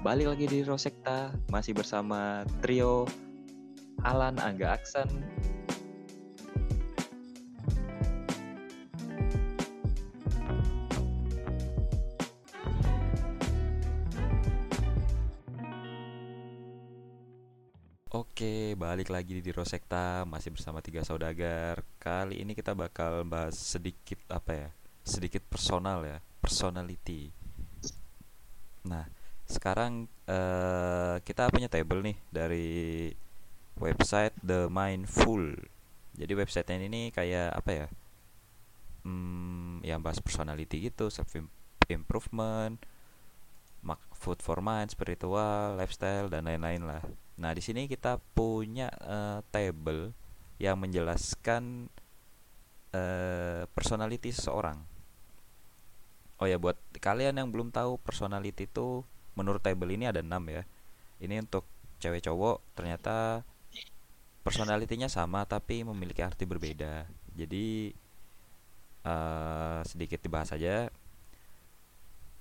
balik lagi di Rosekta masih bersama trio Alan Angga Aksan Oke, balik lagi di Rosekta masih bersama tiga saudagar. Kali ini kita bakal bahas sedikit apa ya? Sedikit personal ya, personality. Nah, sekarang eh, kita punya table nih dari website The Mindful. Jadi website ini kayak apa ya? Hmm, yang bahas personality gitu, self improvement, food for mind, spiritual, lifestyle dan lain-lain lah. Nah, di sini kita punya uh, table yang menjelaskan uh, personality seseorang. Oh ya, buat kalian yang belum tahu personality itu menurut table ini ada 6 ya. Ini untuk cewek cowok ternyata personalitinya sama tapi memiliki arti berbeda. Jadi uh, sedikit dibahas saja.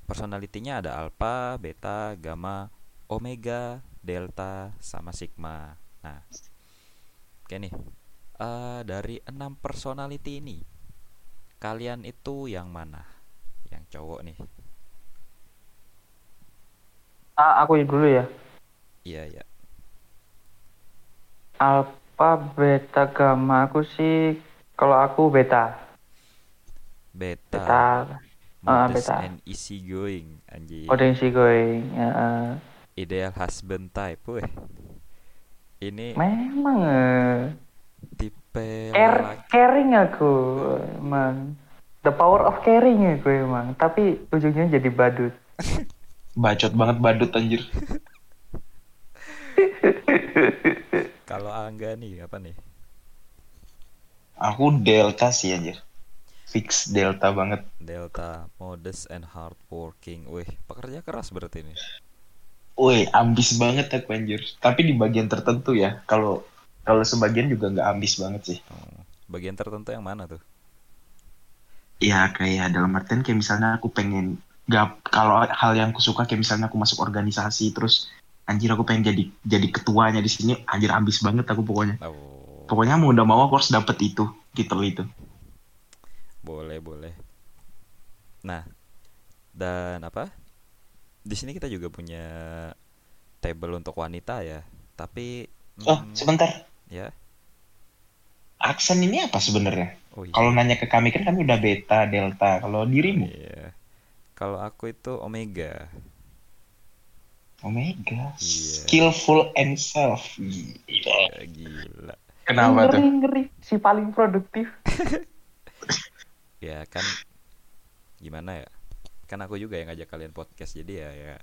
Personalitinya ada alpha, beta, gamma, omega, delta, sama sigma. Nah, oke nih. Uh, dari enam personality ini, kalian itu yang mana? Yang cowok nih. Ah, aku dulu ya. Iya, iya. Alpha, beta, gamma. Aku sih, kalau aku beta. Beta. Beta. Modest beta. and easy going, anjir. Oh, sih going. Eh. Ideal husband type, weh. Ini memang eh. tipe care, laki caring aku, emang. The power of caring aku emang. Tapi ujungnya jadi badut. Bacot banget badut anjir. Kalau Angga nih apa nih? Aku delta sih anjir. Fix delta banget. Delta, modest and hardworking. Wih, pekerja keras berarti ini. Woi, ambis banget aku anjir. Tapi di bagian tertentu ya. Kalau kalau sebagian juga nggak ambis banget sih. Hmm, Bagian tertentu yang mana tuh? Ya kayak dalam artian kayak misalnya aku pengen nggak kalau hal yang aku suka kayak misalnya aku masuk organisasi terus anjir aku pengen jadi jadi ketuanya di sini anjir ambis banget aku pokoknya. Oh, Pokoknya mau udah mau aku harus dapet itu titel itu. boleh, boleh. Nah, dan apa? Di sini kita juga punya table untuk wanita ya. Tapi Oh hmm, sebentar. ya. Aksen ini apa sebenarnya? Oh iya. Kalau nanya ke kami kan kami udah beta, delta. Kalau dirimu? Iya. Kalau aku itu omega. Omega. Iya. Skillful and self. Gila. Ya, gila. Kenapa ngeri, tuh? ngeri. Si paling produktif. Ya kan gimana ya? Kan aku juga yang ngajak kalian podcast jadi ya ya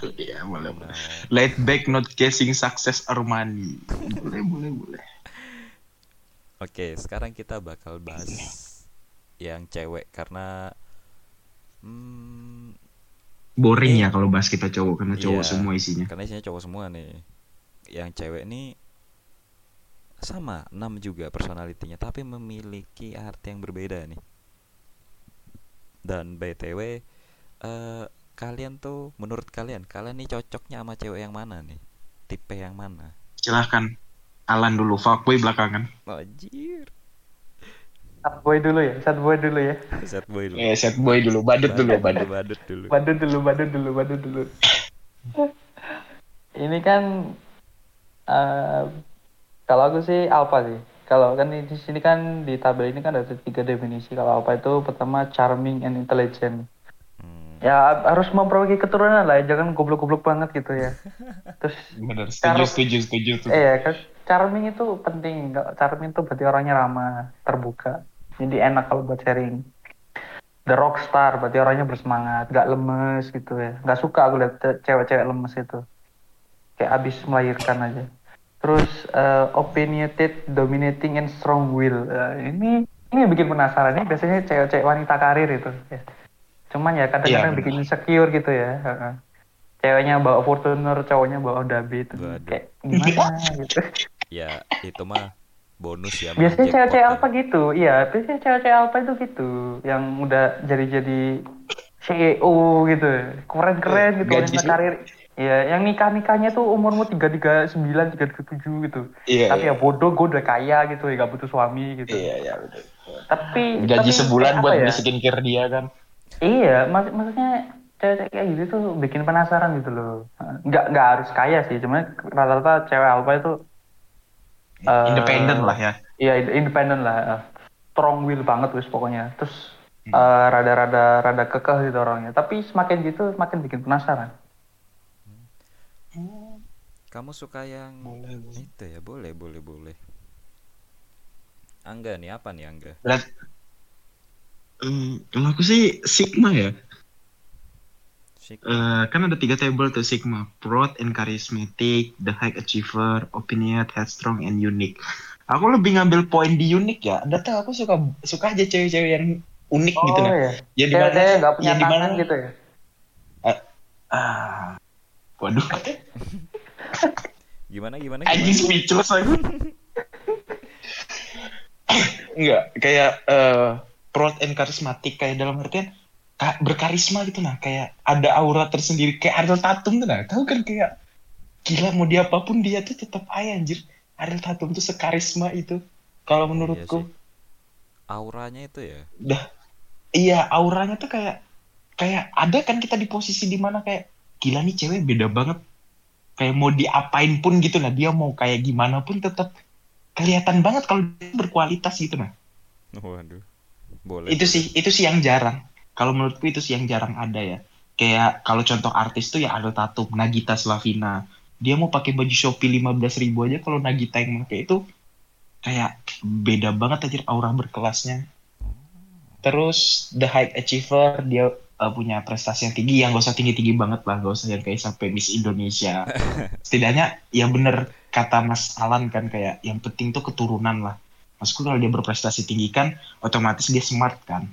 Iya, boleh, boleh. Laid back, not guessing success Armani. Boleh, boleh, boleh. Oke, sekarang kita bakal bahas yang cewek karena hmm, Boring Ini- ya kalau bahas kita cowok karena cowok Iya. semua isinya. karena isinya cowok semua nih. Yang cewek nih sama, 6 juga personalitinya, tapi memiliki arti yang berbeda nih. Dan BTW eh kalian tuh menurut kalian, kalian nih cocoknya sama cewek yang mana nih? Tipe yang mana? Silahkan. Alan dulu, fuckboy belakangan. Anjir. Sad boy dulu ya, sad boy dulu ya. Set boy dulu. Eh, set boy dulu, badut dulu, badut. badut dulu. Badut dulu, badut dulu, badut dulu. Ini kan eh kalau aku sih alpha sih. Kalau kan di sini kan di tabel ini kan ada tiga definisi. Kalau alpha itu pertama charming and intelligent. Hmm, Ya harus memperbaiki keturunan lah, ya. jangan goblok-goblok banget gitu ya. Terus Bener, Cara- setuju, setuju, setuju. tuh. eh ya kan charming itu penting. Charming itu berarti orangnya ramah, terbuka. Jadi enak kalau buat sharing. The rockstar berarti orangnya bersemangat, gak lemes gitu ya. Gak suka aku lihat ce- cewek-cewek lemes itu. Kayak abis melahirkan aja. Terus eh, opinionated, dominating, and strong will. Eh, ini ini yang bikin penasaran. Ini biasanya cewek-cewek wanita karir itu. Ya. Cuman ya kadang-kadang Iya, bikin insecure gitu ya. Heeh. Ceweknya bawa Fortuner, cowoknya bawa Dabi itu Waduh. kayak gimana gitu. ya itu mah bonus ya. Biasanya cewek-cewek jackpot alpha gitu, iya. Biasanya cewek-cewek alpha itu gitu, yang udah jadi-jadi CEO gitu keren-keren gitu Gaji sih. karir Iya, yang nikah-nikahnya tuh umurmu 339, 337 gitu. Iya, Tapi ya bodoh, gue udah kaya gitu ya, gak butuh suami gitu. Iya, iya, betul. Tapi Gaji tapi sebulan apa buat ya? beli skincare dia kan. Iya, mak maksudnya cewek kayak gitu tuh bikin penasaran gitu loh. Nggak nggak harus kaya sih, cuma rata-rata cewek alpha itu Eh, Independen lah ya. iya ind- independen lah, eh, strong will banget wis pokoknya. Terus Hmm. eh, rada-rada rada kekeh gitu orangnya. Tapi semakin gitu semakin bikin penasaran. Kamu suka yang Boleh, itu ya? Boleh, boleh, boleh. Angga nih apa nih Angga? Berat. Kalau aku sih Sigma ya. Eh, kan ada tiga table tuh Sigma, broad and charismatic, the high achiever, opinionated, headstrong, and unique. Aku lebih ngambil poin di unique ya. Anda tahu aku suka suka aja cewek-cewek yang unik gitu oh nah. iya. Ya di mana punya ya di mana gitu ya. ah, waduh, Gimana gimana? anjing speechless aku. Enggak, kayak eh broad and charismatic kayak dalam artian berkarisma gitu nah, kayak ada aura tersendiri kayak Ariel Tatum tuh nah. Tahu kan kayak gila mau dia apa pun dia tuh tetap aja anjir. Ariel Tatum tuh sekarisma itu. Kalau menurutku. sih. Auranya itu ya. Dah. Iya, auranya tuh kayak kayak ada kan kita di posisi di mana kayak gila nih cewek beda banget. Kayak mau diapain pun gitu nah, dia mau kayak gimana pun tetap kelihatan banget kalau dia berkualitas gitu nah. Waduh. Boleh. itu sih itu sih yang jarang kalau menurutku itu sih yang jarang ada ya. Kayak kalau contoh artis tuh ya ada Tatum Nagita Slavina. Dia mau pakai baju Shopee 15.000 ribu aja kalau Nagita yang pakai itu kayak beda banget aja aura berkelasnya. Terus The High Achiever dia uh, punya prestasi yang tinggi. Yang gak usah tinggi tinggi banget lah. Gak usah yang kayak sampai Miss Indonesia. Setidaknya ya bener kata Mas Alan kan kayak yang penting tuh keturunan lah. Maksudku kalau dia berprestasi tinggi kan otomatis dia smart kan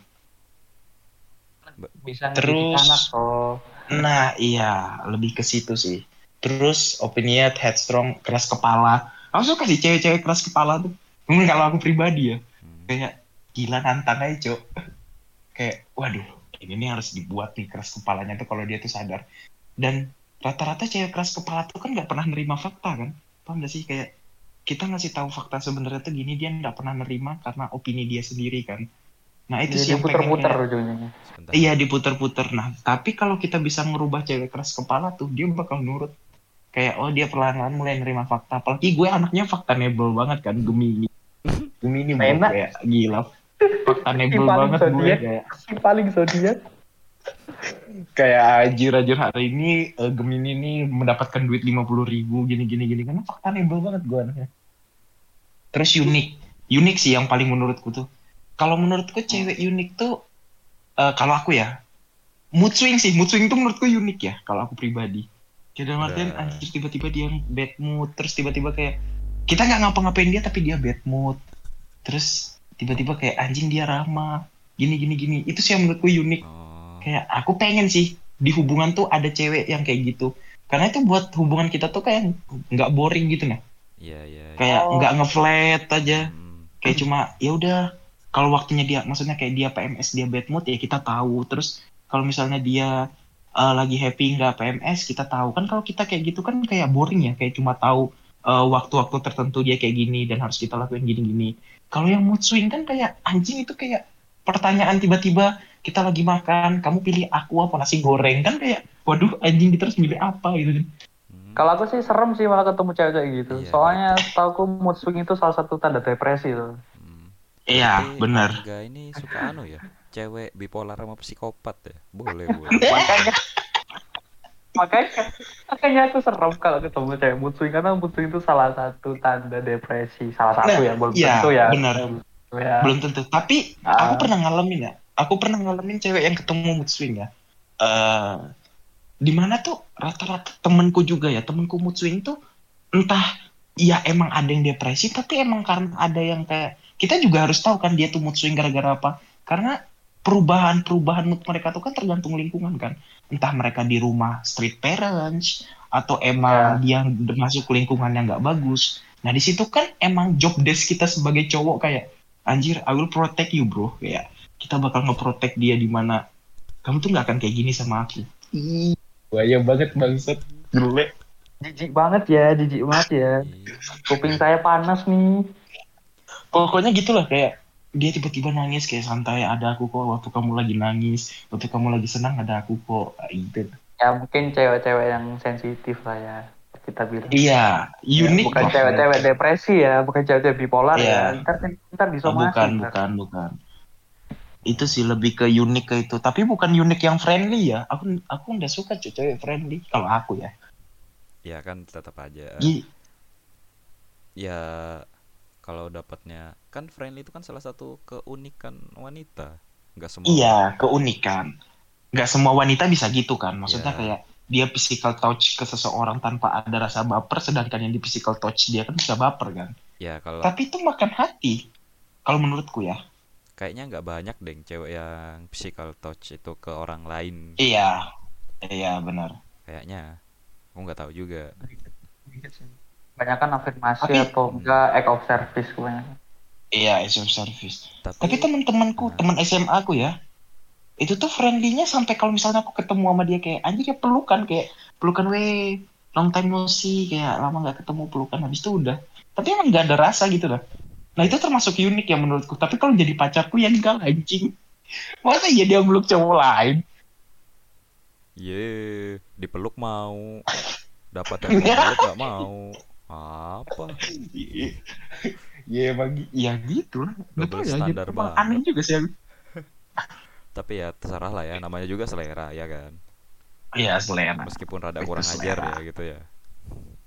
Bisa Terus- anak oh. Nah, iya, lebih ke situ sih. Terus opinion headstrong, keras kepala. Aku suka sih cewek-cewek keras kepala tuh. Mungkin kalau aku pribadi ya, Hmm. kayak gila nantang aja, Cok. kayak, waduh, ini nih harus dibuat nih keras kepalanya tuh kalau dia tuh sadar. Dan rata-rata cewek keras kepala tuh kan nggak pernah nerima fakta kan? Paham nggak sih? Kayak kita ngasih tahu fakta sebenarnya tuh gini dia nggak pernah nerima karena opini dia sendiri kan. Nah itu sih Jadi yang pengen puter-puter kayak- ujungnya. Iya diputer-puter. Nah, tapi kalau kita bisa ngerubah cewek keras kepala tuh, dia bakal nurut. Kayak, oh dia perlahan-lahan mulai nerima fakta. Apalagi gue anaknya faktanable banget kan, Gemini. Gemini Enak. kayak gila. Faktanable Si paling banget gue kayak. Si paling zodiak. Kayak anjir anjir hari ini eh, Gemini nih mendapatkan duit 50 ribu gini-gini gini karena faktanable banget gue anaknya. Terus unik. Unik sih yang paling menurutku tuh. Kalau menurutku cewek unik tuh eh, kalau aku ya mood swing sih, mood swing tuh menurutku unik ya kalau aku pribadi. Kayak dalam artian Nah. anjir tiba-tiba dia bad mood, terus tiba-tiba kayak kita nggak ngapa-ngapain dia tapi dia bad mood. Terus tiba-tiba kayak anjing dia ramah, gini gini gini. Itu sih yang menurutku unik Oh. kayak aku pengen sih di hubungan tuh ada cewek yang kayak gitu karena itu buat hubungan kita tuh kayak nggak boring gitu nah Iya, iya. iya. kayak Oh. nggak ngeflat aja Hmm. kayak cuma ya udah kalau waktunya dia maksudnya kayak dia PMS dia bad mood ya kita tahu terus kalau misalnya dia uh, lagi happy nggak PMS kita tahu kan kalau kita kayak gitu kan kayak boring ya kayak cuma tahu uh, waktu-waktu tertentu dia kayak gini dan harus kita lakuin gini-gini kalau yang mood swing kan kayak anjing itu kayak pertanyaan tiba-tiba kita lagi makan kamu pilih aku apa nasi goreng kan kayak waduh anjing kita harus milih apa gitu kan Hmm. Kalau aku sih serem sih malah ketemu cewek kayak gitu. Iya. Soalnya setahu mood swing itu salah satu tanda depresi tuh. Iya benar Angga ini suka anu ya? Cewek bipolar sama psikopat ya? Boleh, boleh. makanya makanya makanya aku serem kalau ketemu cewek mood swing karena mood swing itu salah satu tanda depresi salah satu Nah, ya belum iya, tentu ya benar. ya belum tentu tapi Ah. aku pernah ngalamin ya aku pernah ngalamin cewek yang ketemu mood swing ya eh di mana tuh rata-rata temenku juga ya temenku mood swing tuh entah ya emang ada yang depresi tapi emang karena ada yang kayak kita juga harus tahu kan dia tuh mood swing gara-gara apa. Karena perubahan-perubahan mood mereka tuh kan tergantung lingkungan kan. Entah mereka di rumah street parents atau emang dia masuk lingkungan yang nggak bagus. Nah di situ kan emang job desk kita sebagai cowok kayak anjir I will protect you bro. Kayak kita bakal nge-protect dia di mana. Kamu tuh nggak akan kayak gini sama aku. Ih. Bahaya banget bangsat. Jelek Jijik banget ya, jijik banget ya. Iya. Kuping saya panas nih. Pokoknya gitulah kayak dia tiba-tiba nangis kayak santai ada aku kok waktu kamu lagi nangis waktu kamu lagi senang ada aku kok Ah, gitu Ya mungkin cewek-cewek yang sensitif lah ya. Kita bilang. iya unik bukan kok. cewek-cewek depresi ya, bukan cewek-cewek bipolar Iya. ya. Ntar ntar Oh, disomasi. bukan ntar. bukan bukan itu sih lebih ke unik ke itu tapi bukan unik yang friendly ya aku aku nggak suka cuy cewek friendly kalau aku ya ya kan tetap aja Gi- ya kalau dapatnya. Kan friendly itu kan salah satu keunikan wanita. Nggak semua iya keunikan. Nggak semua wanita bisa gitu kan. Maksudnya Iya. kayak dia physical touch ke seseorang tanpa ada rasa baper sedangkan yang di physical touch dia kan bisa baper kan. Ya kalau tapi itu makan hati kalau menurutku ya. Kayaknya nggak banyak deh cewek yang physical touch itu ke orang lain. Iya. Iya benar. Kayaknya. Aku nggak tahu juga Banyak kan afirmasi Tapi- atau enggak act of service kebanyakan. iya as of service tapi, Tapi teman-temanku, Nah. teman SMA aku ya, itu tuh friendly-nya sampai kalau misalnya aku ketemu sama dia kayak anjir kayak pelukan kayak pelukan we long time no see kayak lama nggak ketemu pelukan habis itu udah. Tapi emang nggak ada rasa gitu lah. Nah itu termasuk unik ya menurutku. Tapi kalau jadi pacarku ya enggak anjing. Masa iya dia meluk cowok lain? ye dipeluk mau dapat yang dipeluk nggak mau apa Iya bagi, ya gitu lah. Double ya, standar gitu. Aneh juga sih. tapi ya terserah lah ya namanya juga selera ya kan Iya selera. meskipun rada kurang ajar selera. ya gitu ya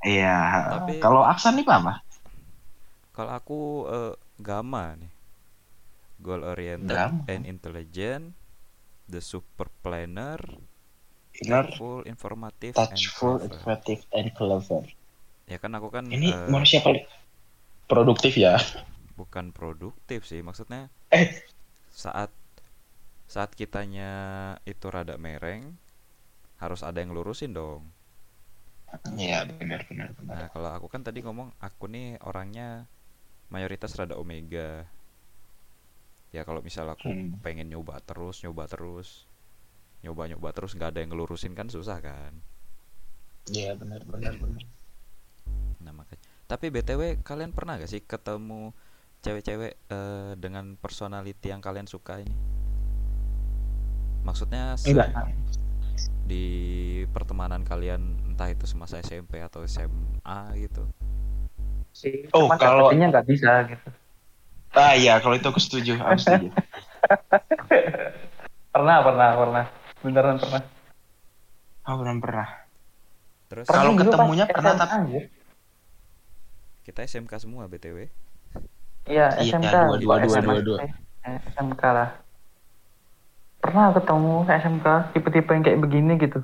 Iya. Tapi- Kalau Aksan nih apa? kalau aku eh, gamma nih goal oriented Gamma. and intelligent the super planner Benar. full informative Touchful, and clever. expressive, and clever. Ya kan aku kan Ini eh, manusia paling produktif ya. bukan produktif sih maksudnya Eh. saat saat kitanya itu rada mereng harus ada yang lurusin dong Iya benar benar benar. nah kalau aku kan tadi ngomong aku nih orangnya mayoritas rada omega ya kalau misal aku Hmm. pengen nyoba terus nyoba terus nyoba nyoba terus nggak ada yang ngelurusin kan susah kan Iya benar benar benar. Nah makanya tapi btw kalian pernah gak sih ketemu cewek-cewek eh, dengan personality yang kalian suka ini maksudnya se- Enggak. di pertemanan kalian entah itu semasa SMP atau SMA gitu Sih. Oh, Cuman kalau- dapetinnya nggak bisa gitu. Ah iya kalau itu aku setuju, aku setuju. Pernah, pernah, pernah. Beneran pernah. Aku belum pernah. terus Kalau Pernah ketemunya pernah, tapi- anjir. Kita SMK semua btw Iya, Iya, SMK. dua, dua, dua, dua, dua. Eh, SMK lah. Pernah ketemu SMK tipe-tipe yang kayak begini gitu.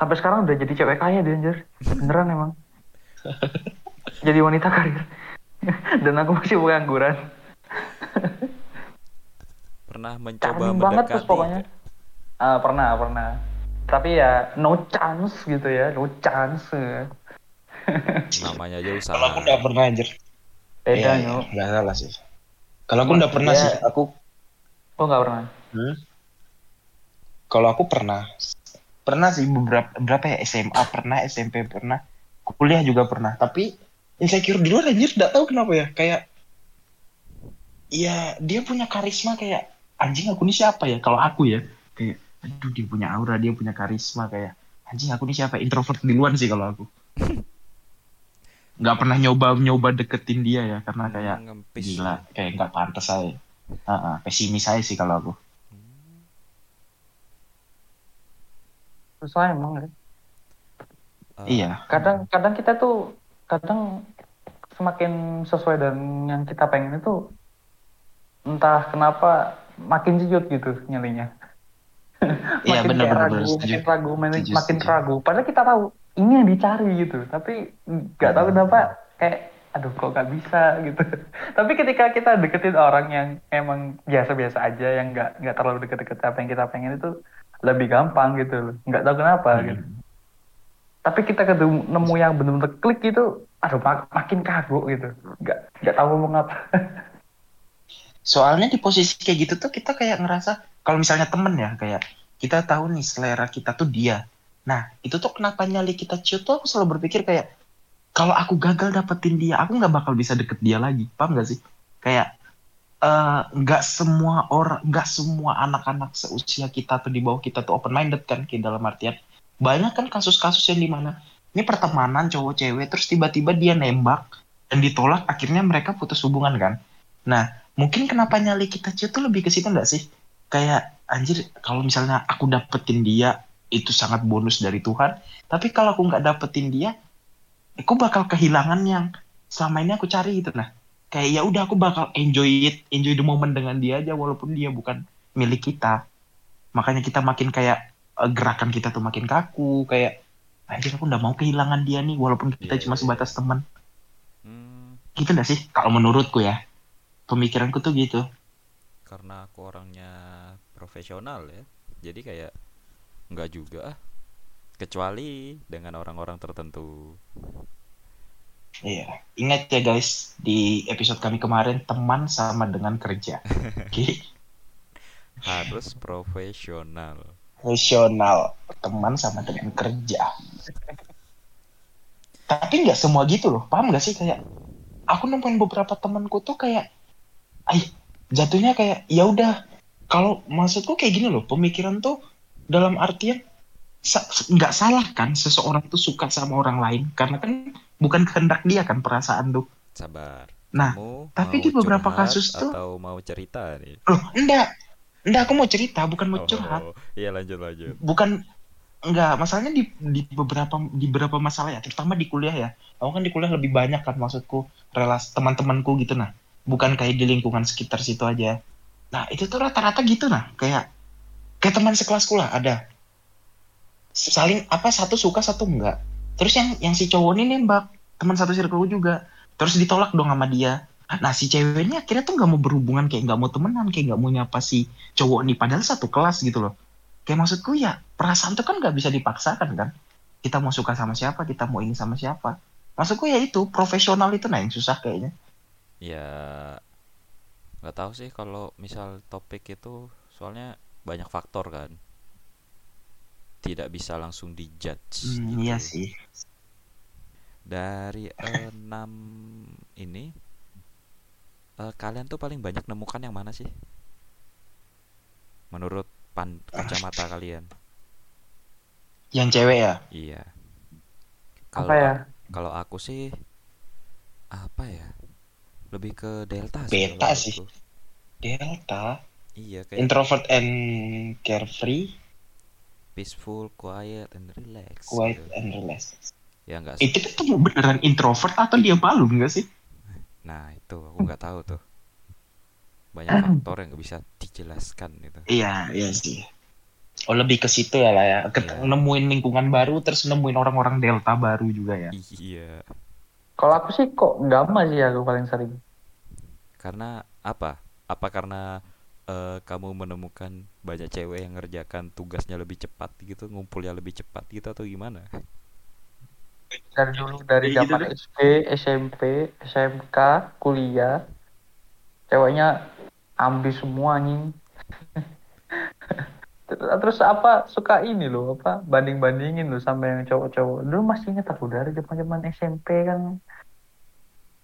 Sampai sekarang udah jadi cewek kaya dia anjir. Beneran emang. jadi wanita karir. Dan aku masih pengangguran. pernah mencoba Charming banget mendekati terus pokoknya. Ah, pernah, pernah. Tapi ya no chance gitu ya, no chance. namanya aja usaha Kalau aku nggak pernah anjir. Beda Iya, yo. iya, nggak salah sih. Kalau aku nggak pernah Iya. sih, aku Oh nggak pernah. Hmm? Kalau aku pernah, pernah sih beberapa berapa ya SMA pernah, SMP pernah, kuliah juga pernah. Tapi insecure di luar anjir, nggak tahu kenapa ya. Kayak, ya dia punya karisma kayak anjing aku ini siapa ya? Kalau aku ya, kayak aduh dia punya aura, dia punya karisma kayak anjing aku ini siapa? Introvert duluan sih kalau aku. Nggak pernah nyoba nyoba deketin dia ya karena kayak ngempis gila, kayak nggak pantas saya. Ah, ah, pesimis saya sih kalau aku. Susah emang ya. Eh, Iya. kadang kadang kita tuh kadang semakin sesuai dengan yang kita pengen itu entah kenapa makin ciut gitu nyalinya Iya, makin benar, kayak benar, ragu, setuju. makin ragu makin, Setuju, makin setuju. ragu padahal kita tahu ini yang dicari gitu. Tapi nggak tahu kenapa kayak aduh kok nggak bisa gitu. Tapi ketika kita deketin orang yang emang biasa-biasa aja yang nggak nggak terlalu deket-deket apa yang kita pengen itu lebih gampang gitu loh. Nggak tahu kenapa Hmm. gitu. Tapi kita ketemu nemu yang benar-benar klik gitu aduh mak- makin kagok gitu. Nggak nggak tahu ngomong apa Soalnya di posisi kayak gitu tuh kita kayak ngerasa kalau misalnya temen ya kayak kita tahu nih selera kita tuh dia nah itu tuh kenapa nyali kita ciut tuh aku selalu berpikir kayak kalau aku gagal dapetin dia aku nggak bakal bisa deket dia lagi. Paham gak sih? Kayak eh, nggak semua orang nggak semua anak-anak seusia kita atau di bawah kita tuh open minded kan kayak dalam artian. Banyak kan kasus-kasus yang di mana ini pertemanan cowok cewek terus tiba-tiba dia nembak dan ditolak akhirnya mereka putus hubungan kan. Nah mungkin kenapa nyali kita ciut tuh lebih ke situ nggak sih? Kayak anjir kalau misalnya aku dapetin dia itu sangat bonus dari Tuhan. Tapi kalau aku nggak dapetin dia aku bakal kehilangan yang selama ini aku cari gitu. Nah kayak ya udah aku bakal enjoy it enjoy the moment dengan dia aja walaupun dia bukan milik kita. Makanya kita makin kayak eh, gerakan kita tuh makin kaku kayak anjir aku nggak mau kehilangan dia nih walaupun kita Iya, cuma iya. sebatas teman. Hmm, gitu nggak sih kalau menurutku ya? Pemikiranku tuh gitu. Karena aku orangnya profesional ya. Jadi kayak nggak juga ah. Kecuali dengan orang-orang tertentu. Iya, ingat ya guys, di episode kami kemarin teman sama dengan kerja. Oke, Harus profesional. profesional, teman sama dengan kerja. Tapi nggak semua gitu loh, paham nggak sih kayak aku nemuin beberapa temanku tuh kayak, ay jatuhnya kayak ya udah. Kalau maksudku kayak gini loh, pemikiran tuh dalam artian sa- nggak salah kan seseorang tuh suka sama orang lain karena kan bukan kehendak dia kan perasaan tuh. Sabar. Nah, Kamu tapi di beberapa kasus tuh- atau mau cerita nih? Loh, enggak. Enggak, aku mau cerita, bukan mau Oh, curhat. Iya lanjut lanjut. Bukan enggak, masalahnya di di beberapa di beberapa masalah ya, terutama di kuliah ya. Aku kan di kuliah lebih banyak kan maksudku relasi teman-temanku gitu nah. Bukan kayak di lingkungan sekitar situ aja. Nah, itu tuh rata-rata gitu nah, kayak kayak teman sekelasku lah ada. Saling apa satu suka satu enggak. Terus yang yang si cowok ini nembak, teman satu circle juga. Terus ditolak dong sama dia. Nah si cewek ini akhirnya tuh nggak mau berhubungan kayak nggak mau temenan kayak nggak mau nyapa si cowok nih padahal satu kelas gitu loh. Kayak maksudku ya perasaan tuh kan nggak bisa dipaksakan kan. Kita mau suka sama siapa, kita mau ini sama siapa. Maksudku ya itu profesional itu nah yang susah kayaknya. Ya nggak tahu sih kalau misal topik itu soalnya banyak faktor kan. Tidak bisa langsung dijudge Hmm, gitu. iya sih. Dari enam ini eh, kalian tuh paling banyak nemukan yang mana sih? Menurut pan kacamata kalian? Yang cewek ya. Iya. Apa Kalau ya? kalau aku sih apa ya? Lebih ke delta sih Beta kalau sih. Delta. Iya kayak Introvert and carefree, peaceful, quiet, and relax. quiet gitu. and relax. Ya enggak sih. Itu tuh beneran introvert atau dia malu enggak sih? Nah itu aku nggak tahu tuh. Banyak faktor yang nggak bisa dijelaskan gitu. Iya, iya sih. Oh lebih ke situ ya lah ya. Ket- Iya. Nemuin lingkungan baru, terus nemuin orang-orang delta baru juga ya. Iya. Kalau aku sih kok gamma sih aku paling sering. Karena apa? Apa karena eh, kamu menemukan banyak cewek yang ngerjakan tugasnya lebih cepat gitu, ngumpulnya lebih cepat gitu atau gimana? Dari dulu dari gitu zaman deh. SD, SMP, SMK, kuliah, ceweknya ambis semua anjing. Terus apa suka ini loh apa banding-bandingin loh sama yang cowok-cowok. Dulu masih ingat aku dari zaman-zaman SMP kan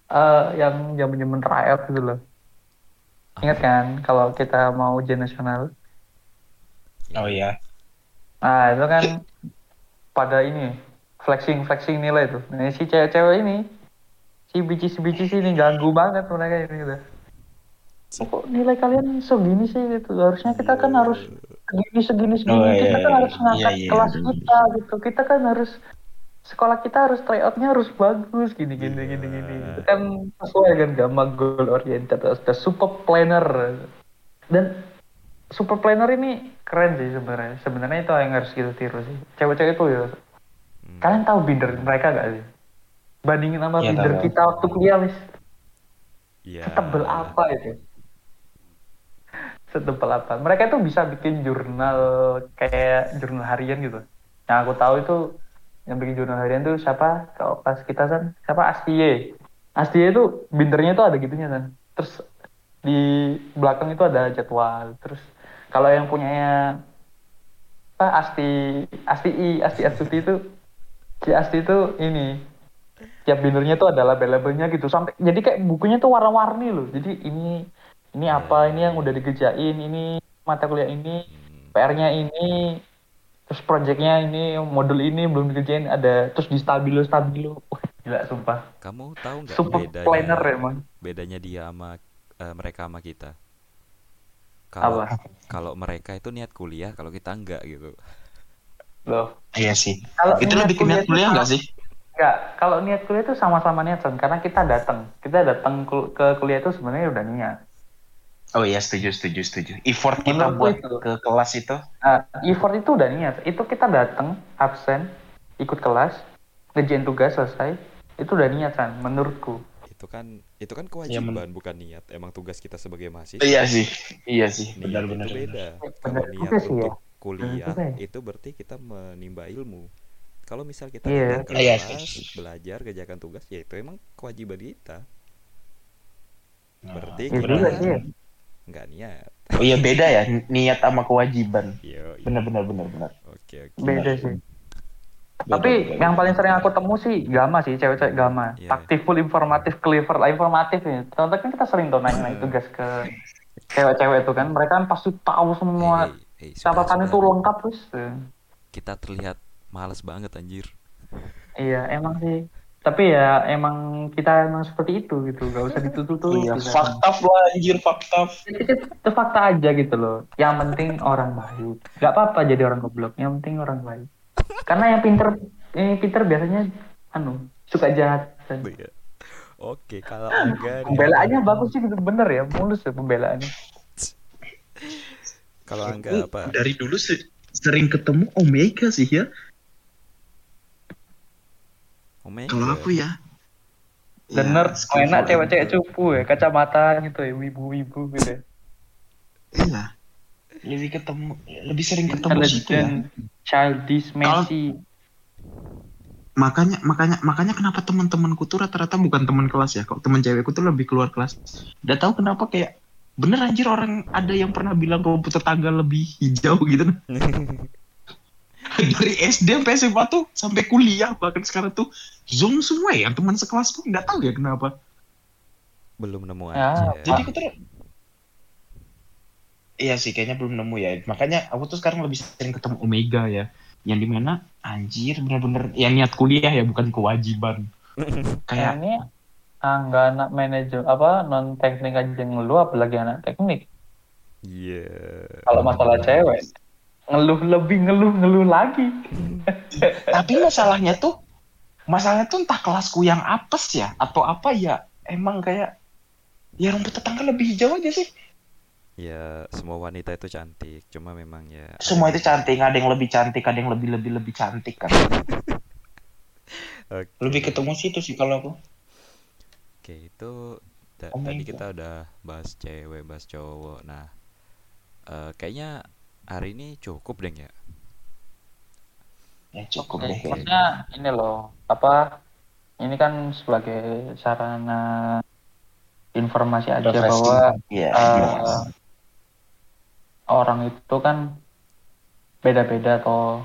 eh yang zaman-zaman tryout gitu loh. Ingat kan kalau kita mau ujian nasional. Oh iya. Nah, itu kan pada ini flexing flexing nilai tuh. Nah, si cewek-cewek ini si bici si bici ini ganggu banget mereka ini gitu. Kok nilai kalian segini sih gitu? Harusnya kita kan harus segini segini segini. Oh, iya, kita kan iya. harus ngangkat Iya, iya, kelas kita gitu. Kita kan harus sekolah kita harus tryoutnya harus bagus gini gini gini gini. Itu kan sesuai kan gamma goal oriented, the super planner. Dan super planner ini keren sih sebenarnya. Sebenarnya itu yang harus kita tiru sih. Cewek-cewek itu ya. Hmm. Kalian tahu binder mereka gak sih? Bandingin sama Iya, binder tahu. kita waktu kuliah, Mis. Iya. Setebel apa itu? Setebel apa? Mereka itu bisa bikin jurnal kayak jurnal harian gitu. Yang aku tahu itu yang bikin jurnal harian tuh siapa? Kalau pas kita kan siapa? Astie. Astie itu bindernya itu ada gitunya kan. Terus di belakang itu ada jadwal. Terus kalau yang punyanya apa Asti Asti I Asti Astuti itu si Asti itu ini tiap bindernya tuh ada label-labelnya gitu sampai jadi kayak bukunya tuh warna-warni loh jadi ini ini apa ini yang udah dikerjain ini mata kuliah ini Hmm, PR-nya ini terus projectnya ini modul ini belum dikerjain ada terus di stabilo stabilo. Wah, gila sumpah. Kamu tahu nggak super bedanya planner emang. bedanya dia sama eh, mereka sama kita? Kalau apa? kalau mereka itu niat kuliah kalau kita enggak gitu. Loh. Iya sih. kalau Itu lebih niat kuliah sama- nggak sih? Enggak, kalau niat kuliah itu sama-sama niat Son. karena kita datang kita datang ke kuliah itu sebenarnya udah niat Oh iya setuju setuju setuju. Effort kita buat itu. ke kelas itu. Nah, effort itu udah niat. Itu kita datang, absen, ikut kelas, ngerjain tugas selesai. Itu udah niat kan, menurutku. itu kan itu kan Ya, kewajiban bukan niat emang tugas kita sebagai mahasiswa Iya sih, iya sih, benar-benar. beda Benar kalau niat sih ya. untuk kuliah juga ya. itu berarti kita menimba ilmu kalau misal kita Iya. datang ke Iya kelas sih. belajar kerjakan tugas ya itu emang kewajiban kita Nah, berarti Ya kita juga ya. Nggak niat Oh iya beda ya niat sama kewajiban. Yo, Benar-benar benar-benar. oke oke Beda sih. Tapi yang paling sering aku temu sih gama sih, cewek-cewek gama. Iya. Taktiful, informatif, clever lah, informatif ya. Contohnya kan kita sering tuh nanya tugas ke cewek-cewek itu kan. Mereka kan pasti tahu semua. Hey, hey, hey, sudah, Catatan itu lengkap terus. kita terlihat males banget anjir Iya, emang sih. Tapi ya emang kita emang seperti itu gitu, gak usah ditutup-tutup. Iya, gitu. fakta lah anjir fakta. itu, itu fakta aja gitu loh. Yang penting orang baik. Gak apa-apa jadi orang goblok. Yang penting orang baik. Karena yang pinter, ini pinter biasanya anu suka jahat. Dan Iya. Oke, kalau Angga nih, pembelaannya bagus sih gitu bener ya, mulus ya pembelaannya. kalau Angga Aku apa? Dari dulu se- sering ketemu Omega sih ya. Omega. Kalau aku ya. Dan ya, nerd, skillful enak cewek-cewek cupu ya, kacamata gitu ya, wibu-wibu gitu ya. Iya. Lebih ketemu, lebih sering ketemu situ ya. Childish, messy. Makanya makanya makanya kenapa teman-temanku tuh rata-rata bukan teman kelas ya. Kalau teman cewekku tuh lebih keluar kelas. Udah tahu kenapa kayak bener anjir orang ada yang pernah bilang komputer tangga lebih hijau gitu. Dari SD sampai SMA tuh sampai kuliah bahkan sekarang tuh zoom semua ya teman sekelasku nggak tahu ya kenapa. Belum nemu Ya, aja. Jadi aku tuh Iya sih kayaknya belum nemu ya. Makanya aku tuh sekarang lebih sering ketemu Omega ya. Yang di mana anjir bener-bener ya niat kuliah ya bukan kewajiban. Kayak ini ah, nggak anak manajer apa non teknik aja ngeluh apalagi anak teknik. Iya. Kalau masalah cewek ngeluh lebih ngeluh ngeluh lagi. tapi masalahnya tuh masalahnya tuh entah kelasku yang apes ya atau apa ya emang kayak ya rumput tetangga lebih hijau aja sih Ya, semua wanita itu cantik, cuma memang ya semua itu cantik ada yang lebih cantik ada yang lebih lebih lebih cantik kan Oke. lebih ketemu situ sih kalau aku Oke, itu ta- Oh tadi kita udah bahas cewek, bahas cowok. Nah, eh, kayaknya hari ini cukup deh ya. ya cukup Oke, deh kayaknya. maksudnya ini loh, apa ini kan sebagai sarana informasi aja Refreshing. bahwa Iya, eh, iya. orang itu kan beda-beda toh.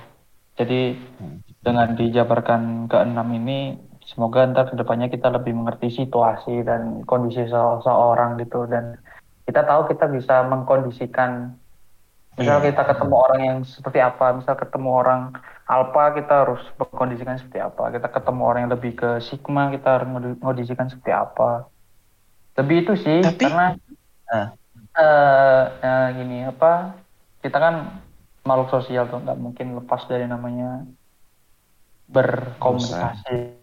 Jadi Hmm. dengan dijabarkan ke enam ini, semoga ntar ke depannya kita lebih mengerti situasi dan kondisi se- seorang gitu dan kita tahu kita bisa mengkondisikan. Misal Iya. kita ketemu orang yang seperti apa, misal ketemu orang alpha kita harus mengkondisikan seperti apa. Kita ketemu orang yang lebih ke sigma kita harus mengkondisikan seperti apa. Lebih itu sih Tapi- karena Ah. eh eh, gini apa kita kan makhluk sosial tuh nggak mungkin lepas dari namanya berkomunikasi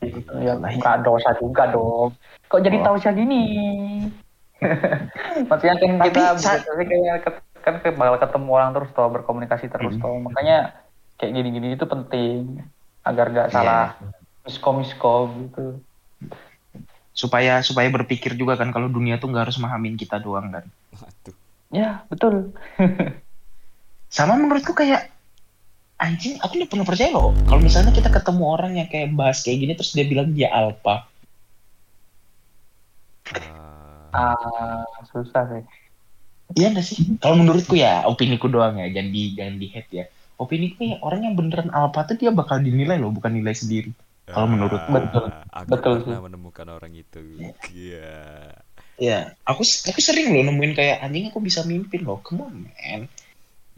gitu ya nggak dosa juga dong kok jadi Oh. tahu sih gini maksudnya kan kita sa- biasanya kayak kan kayak bakal ketemu orang terus toh berkomunikasi terus Hmm. toh. Makanya kayak gini-gini itu penting agar nggak Iya. salah miskom miskom gitu. Supaya supaya berpikir juga kan kalau dunia tuh nggak harus memahamin kita doang kan. Waduh. ya betul. Sama menurutku kayak anjing aku nggak pernah percaya loh. Kalau misalnya kita ketemu orang yang kayak bahas kayak gini terus dia bilang dia alpha. Ah, ah susah sih Iya nggak sih? Kalau menurutku ya, opini ku doang ya, jangan di jangan di hate ya. Opini ku ya, orang yang beneran alpha tuh dia bakal dinilai loh, bukan nilai sendiri. Kalau menurut- Ah, Betul. aku Betul pernah sih. menemukan orang itu iya Iya, aku aku sering loh nemuin kayak anjing aku bisa mimpin loh. Come on, man.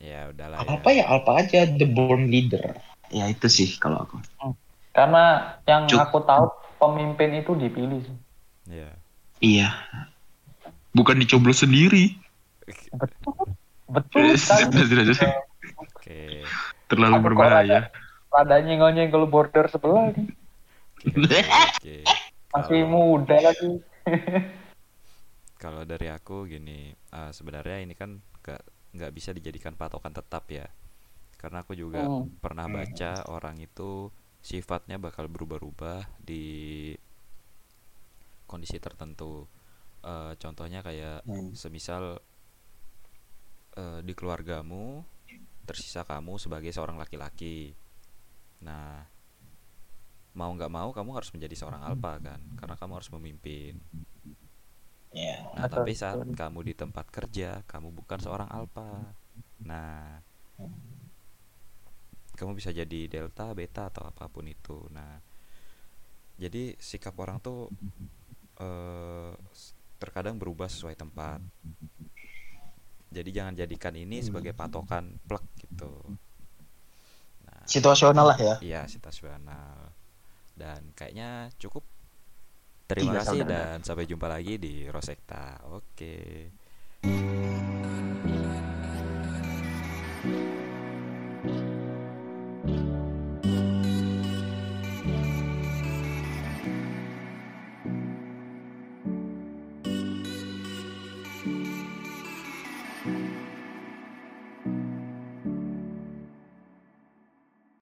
ya udahlah Apa apa ya alpha aja, the born leader. Ya itu sih kalau aku. Karena yang Cuk. aku tahu pemimpin itu dipilih sih. ya Iya. Bukan dicoblos sendiri. Betul. Betul sekali. oke Terlalu Aku berbahaya. Ada nyenggol-nyenggol border sebelah nih. oke Masih Kalau- muda lagi. kalau dari aku gini eh, sebenarnya ini kan gak nggak bisa dijadikan patokan tetap ya karena aku juga Hmm. pernah baca orang itu sifatnya bakal berubah-ubah di kondisi tertentu Eh, contohnya kayak Hmm. semisal eh, di keluargamu tersisa kamu sebagai seorang laki-laki nah mau nggak mau kamu harus menjadi seorang alpha kan karena kamu harus memimpin Iya. Nah, Betul, tapi saat betul. kamu di tempat kerja, kamu bukan seorang alpha. Nah, kamu bisa jadi delta, beta atau apa pun itu. Nah, jadi sikap orang tuh eh, s- terkadang berubah sesuai tempat. Jadi jangan jadikan ini sebagai patokan plek gitu. Nah, Situasional lah ya. iya situasional. Dan kayaknya cukup. Terima Iya, kasih dan sampai jumpa lagi di Rosekta. Oke.